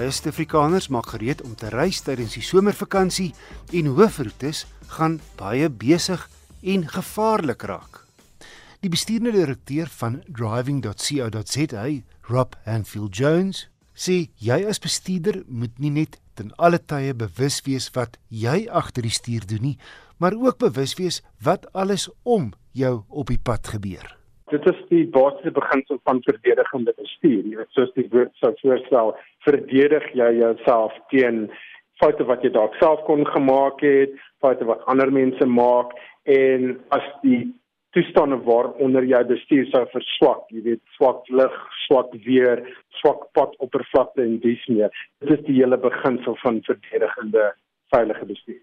Baie Suid-Afrikaners maak gereed om te reis tydens die somervakansie en hoofroetes gaan baie besig en gevaarlik raak. Die bestuurende direkteur van driving.co.za, Rob Hanfield Jones, sê jy as bestuurder moet nie net ten alle tye bewus wees wat jy agter die stuur doen nie, maar ook bewus wees wat alles om jou op die pad gebeur dit is die basiese beginsel van verdedigende bestuur. Jy weet soos die woord sou voorstel, verdedig jy jouself teen foute wat jy dalk self kon gemaak het, foute wat ander mense maak en as die toestande waaronder jy bestuur sou verswak, jy weet swak lig, swak weer, swak padoppervlakte en dis meer. Dit is die hele beginsel van verdedigende veilige bestuur.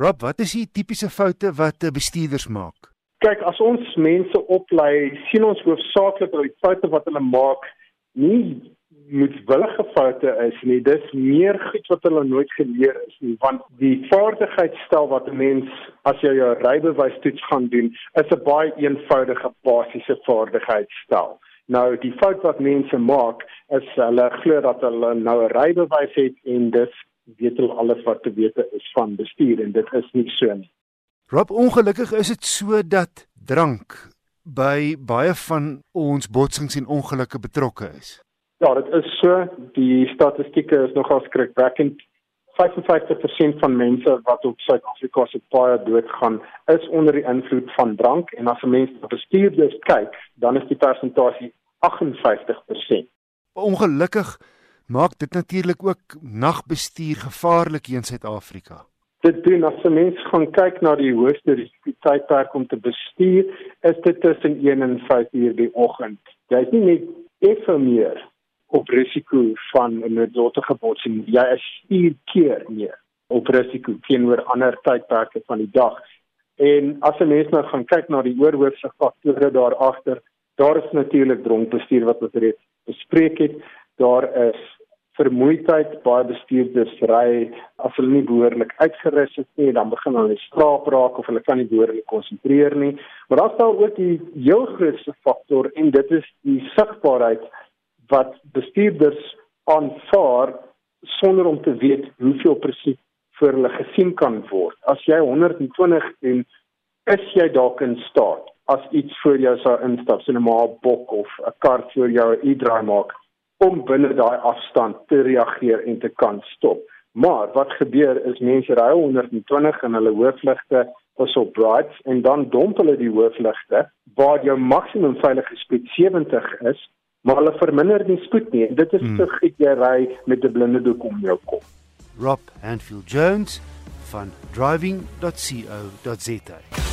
Rob, wat is die tipiese foute wat bestuurders maak? Kyk as ons mense oplei, sien ons hoofsaaklik die foute wat hulle maak nie moetswillige foute is nie. Dis meer goed wat hulle nooit geleer is nie, want die vaardigheidsstel wat 'n mens as jy jou rybewys toets gaan doen, is 'n baie eenvoudige basiese vaardigheidsstel. Nou die fout wat mense maak is hulle glo dat hulle nou 'n rybewys het en dis weet hulle alles wat te weet is van bestuur en dit is nie so nie. Rob, ongelukkig is dit so dat drank by baie van ons botsings en ongelukke betrokke is. Ja, dit is so. Die statistieke is nogal skrikwekkend. 55% van mense wat op Suid-Afrika se paaie doodgaan, is onder die invloed van drank en as 'n mens na bestuurders kyk, dan is die persentasie 58%. Ongelukkig maak dit natuurlik ook nagbestuur gevaarlik hier in Suid-Afrika dit doen as 'n mens gaan kyk na die hoogste risikotydperk om te bestuur, is dit tussen 1 en 5 uur die oggend. Jy is nie net effe meer op risiko van 'n noodlottige botsing, jy is vier keer meer op risiko teenoor ander tydperke van die dag. En as 'n mens nou gaan kyk na die oorhoofse faktore daar agter, daar is natuurlik dronkbestuur wat ons reeds bespreek het. Daar is vermoeidheid baie bestuurders ry as hulle nie behoorlik uitgerus is nie dan begin hulle slaap raak of hulle kan nie behoorlik konsentreer nie. Maar dan staan ook die heel grootste faktor en dit is die sigbaarheid wat bestuurders aanvaar sonder om te weet hoeveel presies vir hulle gesien kan word. As jy 120 en is jy dalk in staat as iets voor jou sou instap so 'n maar bok of 'n kar voor jou e-draai maak om binne daai afstand te reageer en te kan stop. Maar wat gebeur is mense ry 120 in hulle hoofligte is op brights en dan domp hulle die hoofligte waar jou maksimum veilige spoed 70 is, maar hulle verminder die spoed nie. Dit is hmm. te gek jy ry met 'n blinde doek om jou kop. Rob Handfield Jones van driving.co.za